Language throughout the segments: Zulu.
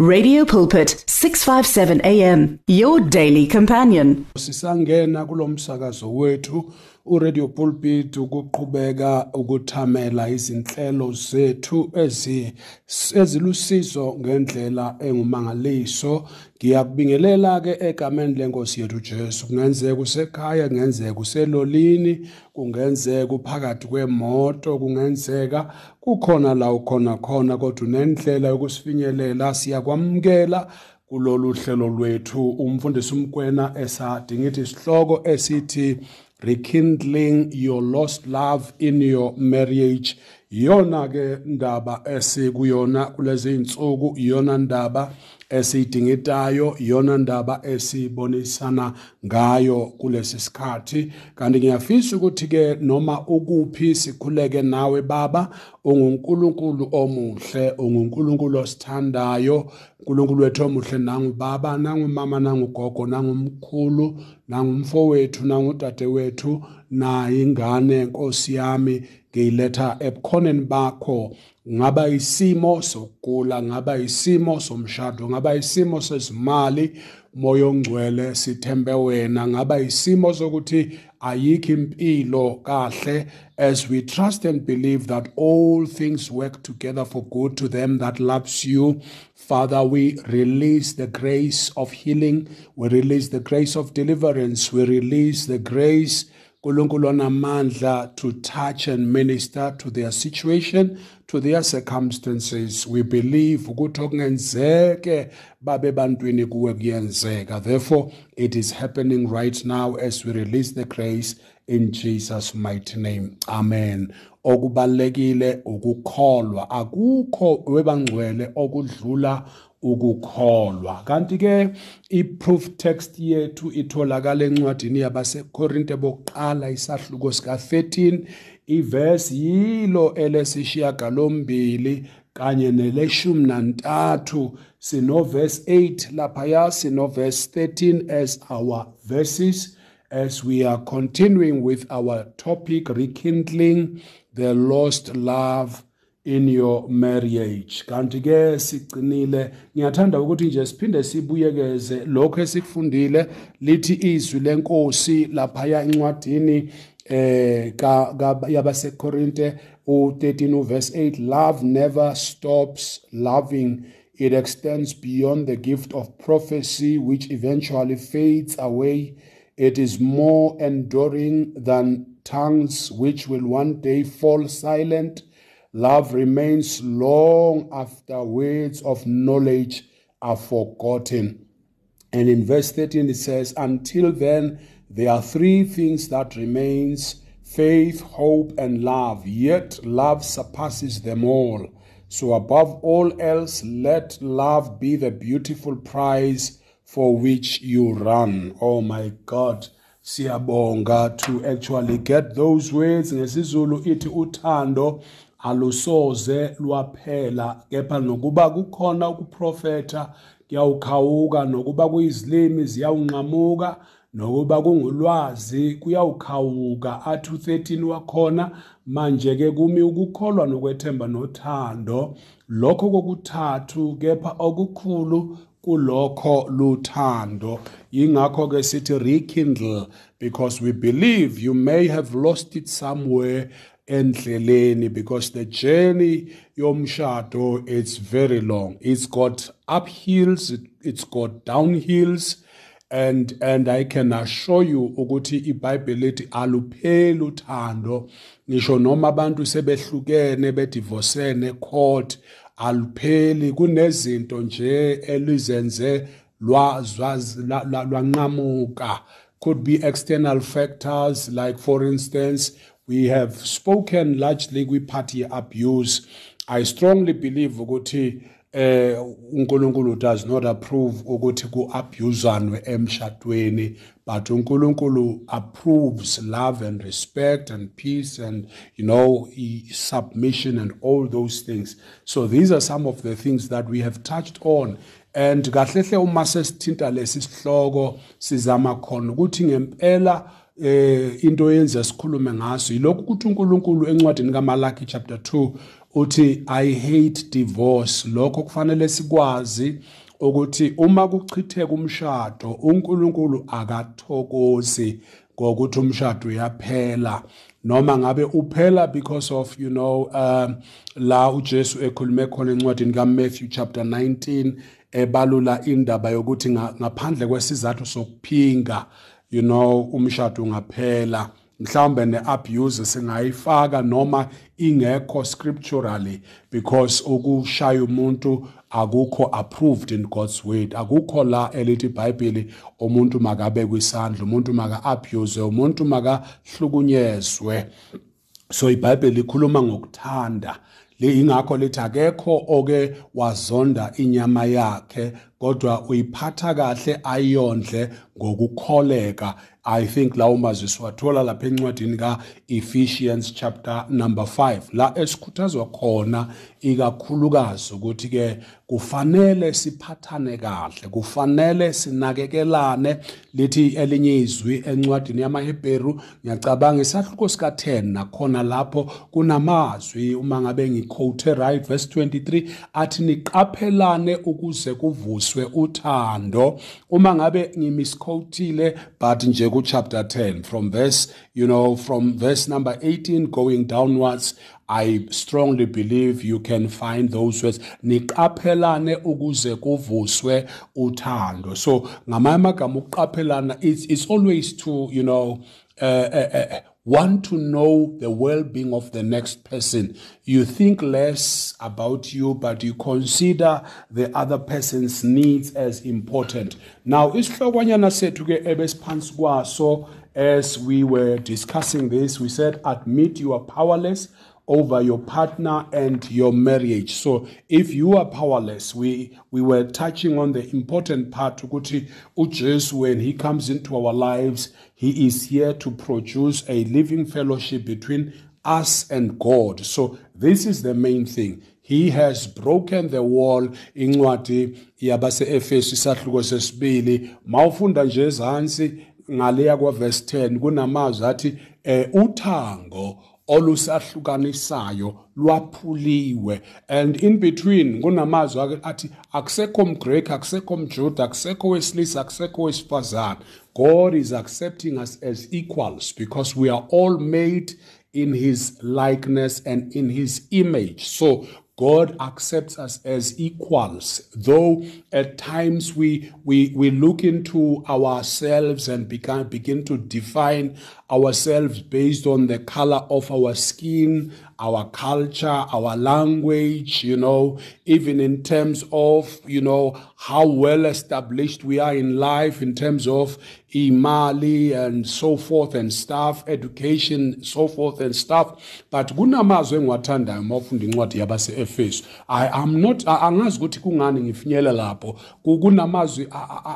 Radio Pulpit 657 AM your daily companion. Sisangena kulomsakazo wethu uradio pulpit ukuqhubeka ukuthamela izinhlelo zethu ezi ezilusizo ngendlela engumangaliso. Ngiyakubingelela ke egameni lenkosi yethu Jesu. Kungenzeka usekhaya kungenzeka uselolini kungenzeka uphakathi kwemoto kungenzeka kukhona la ukhona khona kodwa unendlela yokusifinyelela siyakwamukela kulolu hlelo lwethu. Umfundisi umkwena esadingithi isihloko esithi rekindling your lost love in your marriage. Iyona ke ndaba esikuyona kulezi insuku iyona ndaba esiyidingitayo iyona ndaba esibonisana ngayo kulesi sikhathi. Kanti ngiyafisa ukuthi ke noma ukuphi sikhuleke nawe baba ungunkulunkulu omuhle ungunkulunkulu osithandayo unkulunkulu wethu omuhle nangubaba nangumama nangugogo nangumkhulu nangumfowethu nangudadewethu naye ingane nkosi yami ngiyiletha ebukhoneni bakho. Ngaba isimo sokugula ngaba isimo somshado ngaba isimo sezimali moya ongcwele sithembe wena. Ngaba isimo sokuthi ayikho impilo kahle. As we trust and believe that all things work together for good to them that loves you father we release the grace of healing. We release the grace of deliverance. We release the grace uNkulunkulu onamandla to touch and minister to their situation to their circumstances. We believe ukuthi okungenzeke babe bantwini kuwe kuyenzeka. Therefore it is happening right now as we release the grace in Jesus mighty name. Amen. Okubalekile ukukholwa. Akukho webangcwele okudlula ukukholwa. Kanti ke i-proof text yethu itholakala encwadini yabasekorinte bokuqala isahluko sika-13 ivesi yilo elesishiyagalombili kanye neleshumi nantathu sinovesi 8 laphaya sinovesi 13 as our verses as we are continuing with our topic rekindling the lost love in your marriage. Kanti ke sigcinile ngiyathanda ukuthi nje siphinde sibuyekeze lokho esikufundile lithi izwi lenkosi laphaya encwadini eh yabasekorinte u13 uverse 8 love never stops loving. It extends beyond the gift of prophecy which eventually fades away. It is more enduring than tongues which will one day fall silent. Love remains long after words of knowledge are forgotten. And in verse 13 it says, Until then, there are three things that remains faith, hope, and love. Yet love surpasses them all. So above all else, let love be the beautiful prize for which you run. Oh my God. Siyabonga to actually get those words ngesizulu ithi uthando alusoze lwaphela kepha nokuba kukhona ukuprofetha kuyawukhawuka. Nokuba kuyizilimi ziyawunqamuka. Nokuba kungulwazi kuyawukhawuka. Athi u13 wakhona manje ke kumi ukukholwa nokwethemba nothando. Lokho kokuthathu kepha okukhulu kulokho luthando. Yingakho ke sithi rekindle because we believe you may have lost it somewhere endleleni because the journey yomshado it's very long. It's got uphills it's got downhills and and I can assure you ukuthi iBhayibheli lithi alupheli uthando. Ngisho noma abantu sebehlukene bedivorcene court alupheli. Kunezinto nje elizenze lwanqamuka. Could be external factors like for instance we have spoken largely kwi-party abuse. I strongly believe ukuthi eh uNkulunkulu does not approve ukuthi ku-abuzanwe emshadweni but uNkulunkulu approves love and respect and peace and you know submission and all those things. So these are some of the things that we have touched on. And kahlehle uma sesithinta lesi sihloko sizama khona ukuthi ngempela eh into yenza sikhulume ngaso yilokhu ukuthi uNkulunkulu encwadini kaMalaki chapter 2 uthi i hate divorce. Lokho kufanele sikwazi ukuthi uma kuchitheka umshado uNkulunkulu akathokozi ngokuthi umshado uyaphela. Noma ngabe uphela because of you know um la uJesu ekhulume khona encwadini kaMatthew chapter 19 ebalula indaba yokuthi ngaphandle kwesizathu sokuphinga you know umshado ungaphela mhlawumbe neabuse singayifaka noma ingekho scripturally because ukushaya umuntu akukho approved in God's word. Akukho la elithi iBhayibheli umuntu makabe kwisandla umuntu maka abuse umuntu maka hlukunyezwe so iBhayibheli ikhuluma ngokuthanda. Le ingakho lithi akekho oke wazonda inyama yakhe kodwa uyiphatha kahle ayondle ngokukholeka. I think lawo mazwi siwathola lapha encwadini ka-ephesians chapter number 5 la esikhuthazwa khona ikakhulukazi ukuthi-ke kufanele siphathane kahle kufanele sinakekelane. Lithi elinye izwi encwadini yamaHebheru ngiyacabanga isahluko sika-10 nakhona lapho kunamazwi uma ngabe ngiquote right verse 23 athi niqaphelane ukuze kuvuswe uthando. Uma ngabe ngimisquotile but nje ku chapter 10 from verse you know from verse number 18 going downwards I strongly believe you can find those words. Niqaphelane ukuze kuvuswe uthando. So ngamanye amagama ukuqaphelana it's, it's always to you know uh, uh, uh, want to know the well-being of the next person. You think less about you but you consider the other person's needs as important. Now isihlokonyana sethu ke ebesiphansi kwaso as we were discussing this we said admit you are powerless over your partner and your marriage. So if you are powerless, we we were touching on the important part ukuthi uJesu when he comes into our lives, he is here to produce a living fellowship between us and God. So this is the main thing. He has broken the wall incwadi yabase Efesu isahluko sesibili mawufunda nje ezansi ngaleya kwa verse 10 kunamazwi athi eh, uthango olusahlukanisayo lwaphuliwe. And in between kunamazwi athi akusekho mgrek akusekho mjuda akusekho wesilisa akusekho wesifazane god is accepting us as equals because we are all made in his likeness and in his image. So God accepts us as equals, though at times we, we, we look into ourselves and begin, begin to define ourselves based on the color of our skin, our culture, our language, you know, even in terms of, you know, how well established we are in life, in terms of imali and so forth and stuff, education, so forth and stuff. But kunamazwe engiwathandayo mawufunda incwadi yabase-efesu. Am not angazi ukuthi kungani ngifinyele lapho. Kunamazwi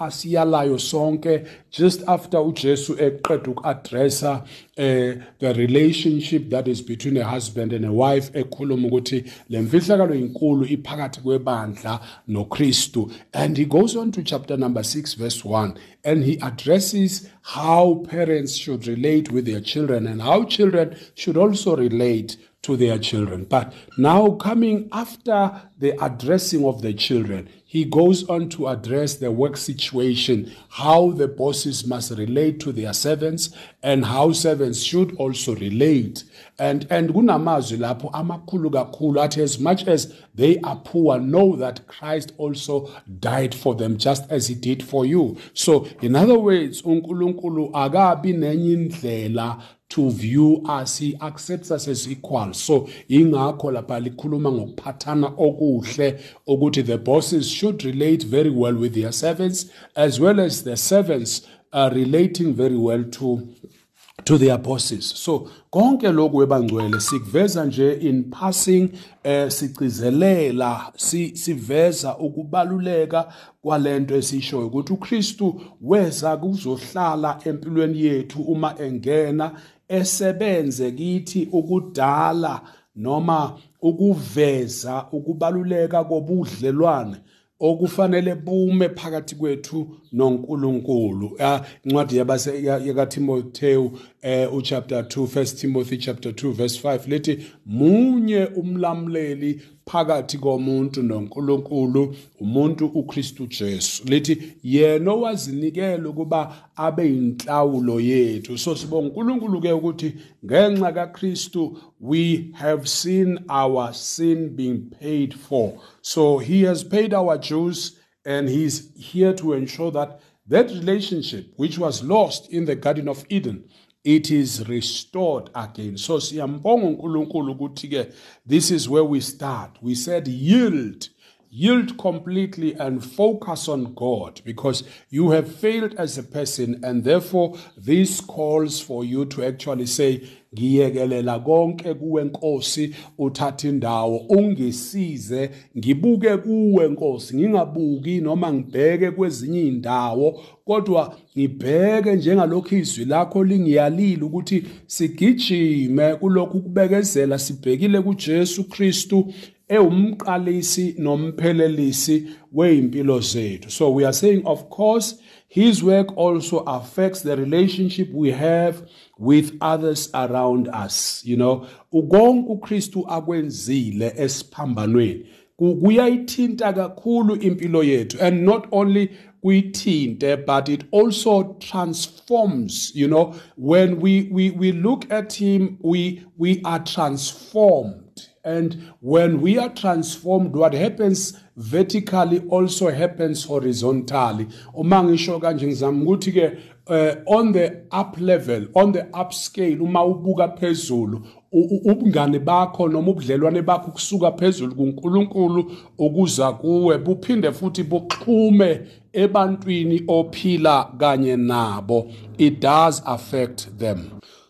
asiyalayo sonke. Just after ujesu eqeda uku-addressa uh, the relationship that is between a husband and a wife ekhuluma ukuthi le mfihlakalo inkulu iphakathi kwebandla noKristu. And he goes on to chapter number 6 verse 1 and he addresses how parents should relate with their children and how children should also relate to their children. But now, coming after the addressing of the children, he goes on to address the work situation, how the bosses must relate to their servants, and how servants should also relate. And and kunamazwi lapho amakhulu kakhulu athi as much as they are poor, know that Christ also died for them just as he did for you. So, in other words, uNkulunkulu akabi nenye indlela to view us he accepts us as equal so ingakho lapha likhuluma ngokuphathana okuhle ukuthi the bosses should relate very well with their servants as well as the servants are relating very well to to their bosses so konke lokhu webangcwele sikuveza nje in passing eh sicizelela siveza ukubaluleka kwalento esishoyo ukuthi uKristu weza kuzohlala empilweni yethu uma engena esebenze kithi ukudala noma ukuveza ukubaluleka kobudlelwane. Okufanele bume phakathi kwethu noNkulunkulu. Incwadi yabase yakaTimotheo eh uchapter 2 1 Timothy chapter 2 verse 5 lithi munye umlamleli phakathi komuntu noNkulunkulu umuntu uKristu Jesu. Lithi yena owazinikela ukuba abe inhlawulo yethu. So sibonga uNkulunkulu ke ukuthi ngenxa kaKristu we have seen our sin being paid for. So he has paid our dues and he's here to ensure that that relationship which was lost in the garden of Eden it is restored again. So siyambonga uNkulunkulu ukuthi ke this is where we start. We said yield yield completely and focus on God because you have failed as a person and therefore this calls for you to actually say ngiyekelela konke kuwe Nkosi uthatha indawo ungisize ngibuke kuwe Nkosi ngingabuki noma ngibheke kwezinye indawo kodwa ngibheke njengalokho izwi lakho lingiyalile ukuthi sigijime kulokhu kubekezela sibhekile kuJesu Kristu. Ewumqalisi nomphelelisi weimpilo zethu. So we are saying of course his work also affects the relationship we have with others around us. You know ukonke uKristu akwenzile esiphambanweni kuyayithinta kakhulu impilo yethu. And not only kuyithinte but it also transforms you know. When we we we look at him we we are transformed and when we are transformed, what happens vertically also happens horizontally. Uma ngisho kanje ngizama ukuthi ke uh, on the up level, on the up scale, uma ubuka phezulu, ubungane bakho noma ubudlelwane bakho kusuka phezulu kuNkulunkulu ukuza kuwe buphinde futhi buxhume ebantwini ophila kanye nabo it does affect them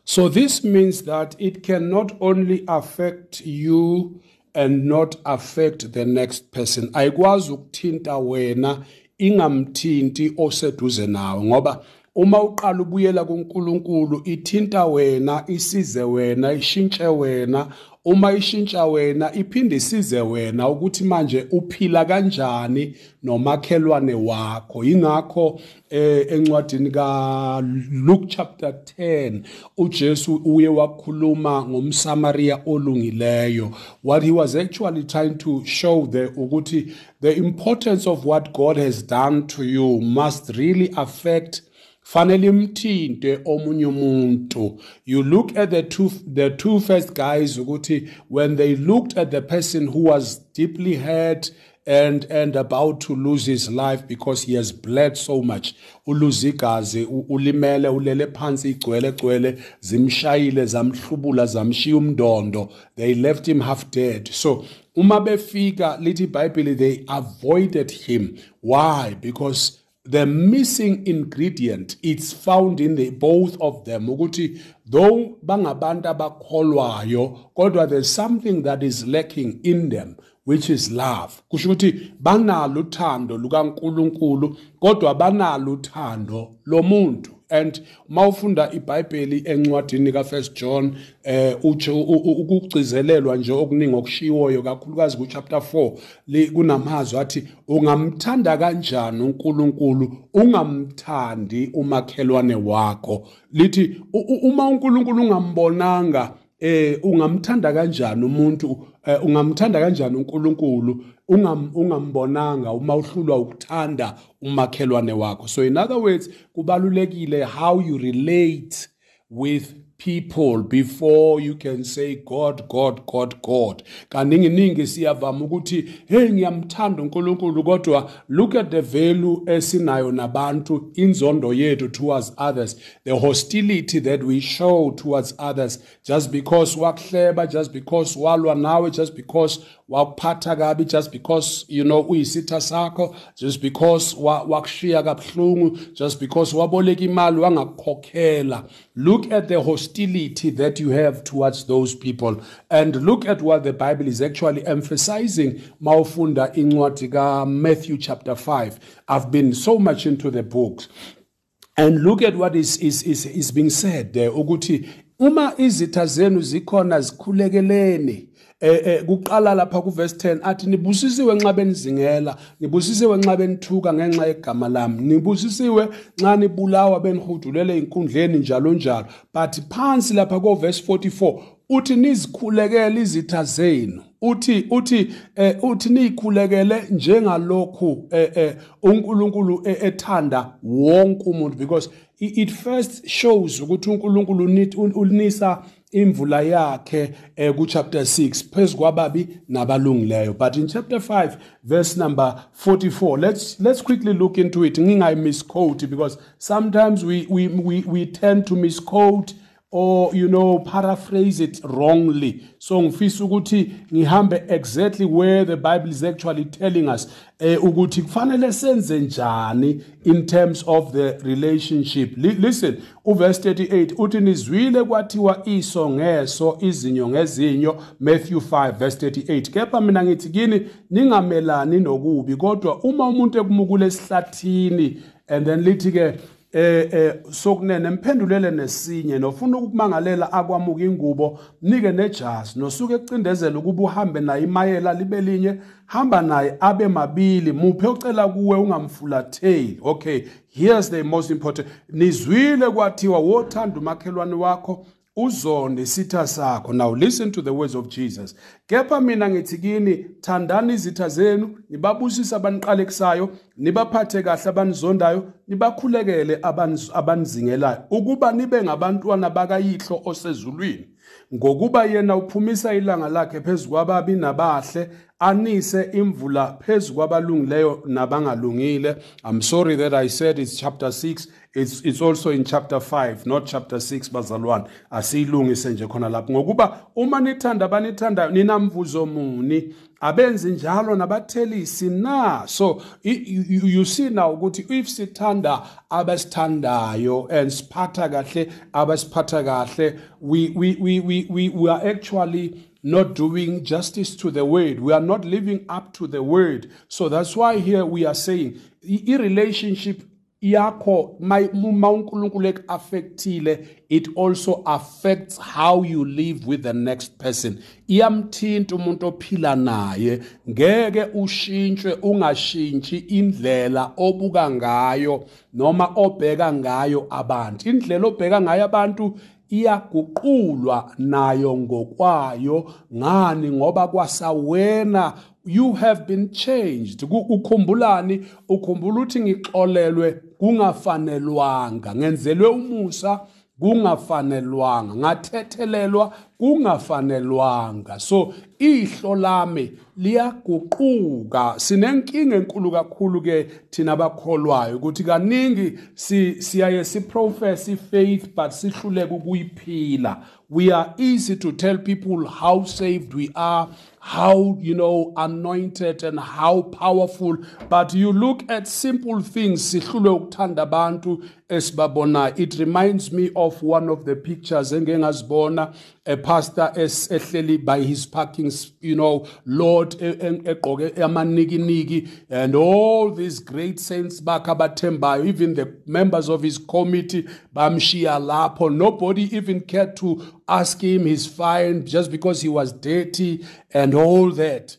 So this means that it can not only affect you and not affect the next person. Ayikwazi ukuthinta wena ingamthinti oseduze nawe ngoba uma uqala ubuyela kuNkulunkulu ithinta wena isize wena ishintshe wena uma ishintsha wena iphinde isize wena ukuthi manje uphila kanjani nomakhelwane wakho. Ingakho eh encwadini ka Luke chapter 10 uJesu uye wakhuluma ngomsamaria olungileyo. What he was actually trying to show there ukuthi the importance of what God has done to you must really affect fanele imthinte omunye umuntu. You look at the two the two first guys ukuthi when they looked at the person who was deeply hurt and and about to lose his life because he has bled so much uluze igazi ulimele ulele phansi igcwele gcwele zimshayile zamhlubula zamshiya umndondo. They left him half dead. So uma befika lithi iBhayibheli they avoided him. Why? Because the missing ingredient it's found in the both of them. Ukuthi though bangabantu abakholwayo kodwa there's something that is lacking in them which is love. Kusho ukuthi banalo uthando lukaNkuluNkulu kodwa banalo uthando lomuntu. And mawufunda iBhayibheli encwadini kaFirst John eh uthi ukugcizelelwa nje okuningi okushiwoyo kakhulukazi ku chapter 4 kunamazwi athi ungamthanda kanjani uNkulunkulu? Ungamthandi umakhelwane wakho. Lithi uma uNkulunkulu ungambonanga eh ungamthanda kanjani umuntu eh, ungamthanda kanjani uNkulunkulu ungam ungambonanga uma uhlulwa ukuthanda umakhelwane wakho. So in other words kubalulekile how you relate with people before you can say God God God God. Kaningi ningi siyavama ukuthi hey ngiyamthanda uNkulunkulu kodwa look at the value esinayo nabantu inzondo yethu towards others the hostility that we show towards others. Just because wakuhleba just because walwa nawe just because wakuphatha kabi just because you know uyisitha sakho just because wakushiya kabuhlungu just because waboleka imali wangakukhokhela. Look at the hostility that you have towards those people. And look at what the bible is actually emphasizing mawufunda incwadi kaMatthew chapter 5 i've been so much into the books. And look at what is is is, is being said there ukuthi uma izitha zenu zikhona zikhulekeleni eh, eh kuqala lapha kuverse 10 athi nibusisiwe nxa benizingela nibusisiwe nxa benithuka ngenxa yegama lami nibusisiwe nxa nibulawa benihudulele inkundleni njalo njalo. But phansi lapha ko verse 44 uthi nizikhulekele izitha zenu. Uthi uthi eh, uthi nikhulekele njengalokhu eh, eh, uNkulunkulu ethanda wonke umuntu. Because it first shows ukuthi uNkulunkulu unisa imvula yakhe eh, ku chapter 6 phezu kwababi nabalungileyo. But in chapter 5 verse number 44 let's let's quickly look into it. Ngingayi misquote because sometimes we we we, we tend to misquote or you know paraphrase it wrongly. So ngifisa ukuthi ngihambe exactly where the bible is actually telling us eh ukuthi kufanele senze njani in terms of the relationship. Listen uverse 38 uthi nizwile kwathiwa iso ngeso izinyo ngezinyo. Matthew 5 verse 38 kepha mina ngithi kini ningamelani nokubi kodwa uma umuntu ekumukule esihlathini and then lithi ke eh eh sokunene mphendulele nesinye nofuna ukumangalela akwamuka ingubo nike nejazi nosuke ecindezela ukuba uhambe naye imayela libe linye hamba naye abe mabili muphe ucela kuwe ungamfulatheli. Okay here's the most important nizwile kwathiwa wothanda umakhelwane wakho uzonde isitha sakho. Now listen to the words of Jesus. Kepha mina ngithi kini thandani izitha zenu nibabusise abaniqalekisayo nibaphathe kahle abanizondayo nibakhulekele abanizingelayo. Ukuba nibe ngabantwana bakayihlo osezulwini. Ngokuba yena uphumisa ilanga lakhe phezu kwababi nabahle anise imvula phezu kwabalungileyo nabangalungile. I'm sorry that i said it's chapter 6 it's, it's also in chapter 5 not chapter 6 bazalwane. Asiyilungise nje khona lapho. Ngokuba uma nithanda abanithandayo ninamvuzo muni? Abenzi njalo nabathelisi na so you, you see now ukuthi if sithanda abasithandayo and siphatha kahle abasiphatha kahle we, we, we, we, we, we are actually not doing justice to the word. We are not living up to the word. So that's why here we are saying, i-relationship yakho uma uNkulunkulu ekuaffectile it also affects how you live with the next person. Iyamthinta umuntu ophila naye. Ngeke ushintshwe ungashintshi indlela obuka ngayo noma obheka ngayo abantu. Indlela obheka ngayo abantu iyaguqulwa nayo ngokwayo. Ngani? Ngoba kwasawena you have been changed. Ukhumbulani ukhumbula ukuthi ngixolelwe kungafanelwanga. Ngenzelwe umusa kungafanelwanga. Ngathethelelwa kungafanelwanga. So ihlo lami liyaguquka. Sinenkinga enkulu kakhulu ke thina abakholwayo ukuthi kaningi siyaye siprofess ifaith but sihluleke ukuyiphila. We are easy to tell people how saved we are how you know anointed and how powerful. But you look at simple things it reminds me of one of the pictures engengazibona a pastor by his parking you know lord and all these great saints even the members of his committee nobody even cared to ask him his fine just because he was dirty and all that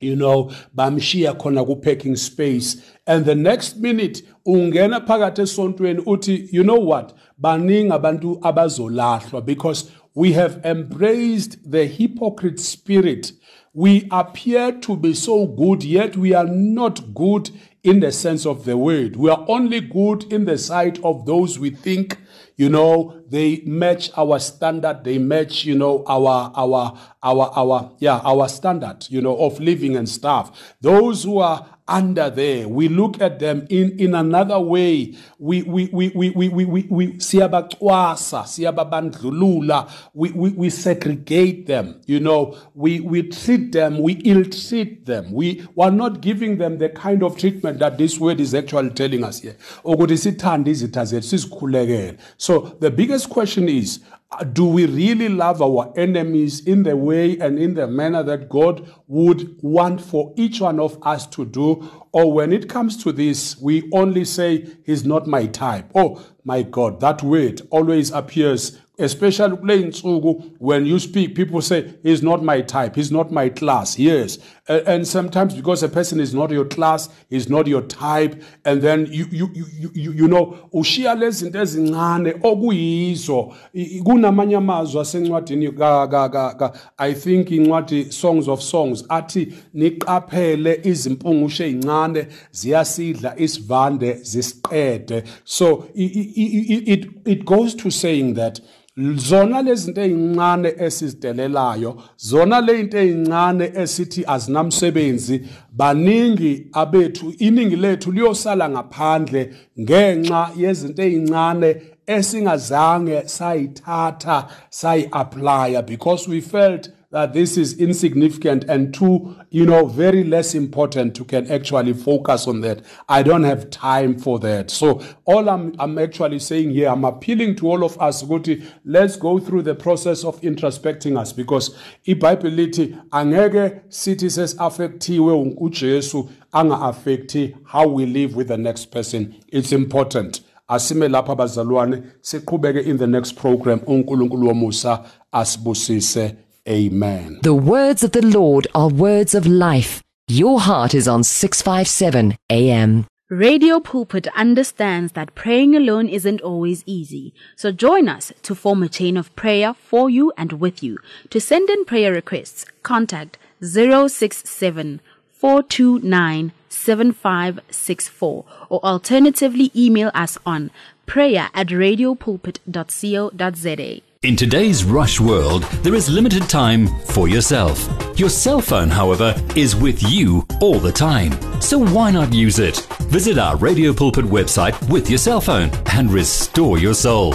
you know bamshiya khona ku-packing space and the next minute ungena phakathi esontweni uthi you know what baningi abantu abazolahlwa because we have embraced the hypocrite spirit. We appear to be so good, yet we are not good in the sense of the word. We are only good in the sight of those we think, you know, they match our standard, they match, you know, our, our, our, our, yeah, our standard, you know, of living and stuff. Those who are under there. We look at them in, in another way. We, we, we, we, we, we, we, we, siyabacwasa, siyababandlulula. We, we, we segregate them, you know. We, we treat them, we ill-treat them. We are not giving them the kind of treatment that this word is actually telling us here. So the biggest question is, Uh, do we really love our enemies in the way and in the manner that God would want for each one of us to do? Or when it comes to this, we only say, He's not my type. Oh my God, that word always appears especially kule insuku when you speak people say he's not my type he's not my class. Yes. And, and sometimes because a person is not your class is not your type and then you you you you, you know ushiya lezi zinto ezincane okuyizo. Kunamanye amazwi asencwadini ka ka ka i think incwadi songs of songs athi niqaphele izimpungushe ezincane ziyasidla isivande zisiqede. So it, it it goes to saying that zona lezi zinto ezincane esizidelelayo zona le zinto ezincane esithi azinamsebenzi baningi abethu iningi lethu liyosala ngaphandle ngenxa yezinto ezincane esingazange sayithatha sayi-applya because we felt that this is insignificant and too, you know, very less important to can actually focus on that. I don't have time for that. So all I'm, I'm actually saying here, I'm appealing to all of us, Guti, let's go through the process of introspecting us because iBhayibheli lithi angeke sithi sesiaffectiwe uJesu anga-affecti how we live with the next person. It's important. asime lapha bazalwane siqhubeke in the next program uNkulunkulu womusa asibusise Amen. The words of the Lord are words of life. Your heart is on 657 AM. Radio Pulpit understands that praying alone isn't always easy. So join us to form a chain of prayer for you and with you. To send in prayer requests, contact 067 429 7564 or alternatively email us on prayer at radiopulpit.co.za. In today's rush world, there is limited time for yourself. Your cell phone, however, is with you all the time. So why not use it? Visit our Radio Pulpit website with your cell phone and restore your soul.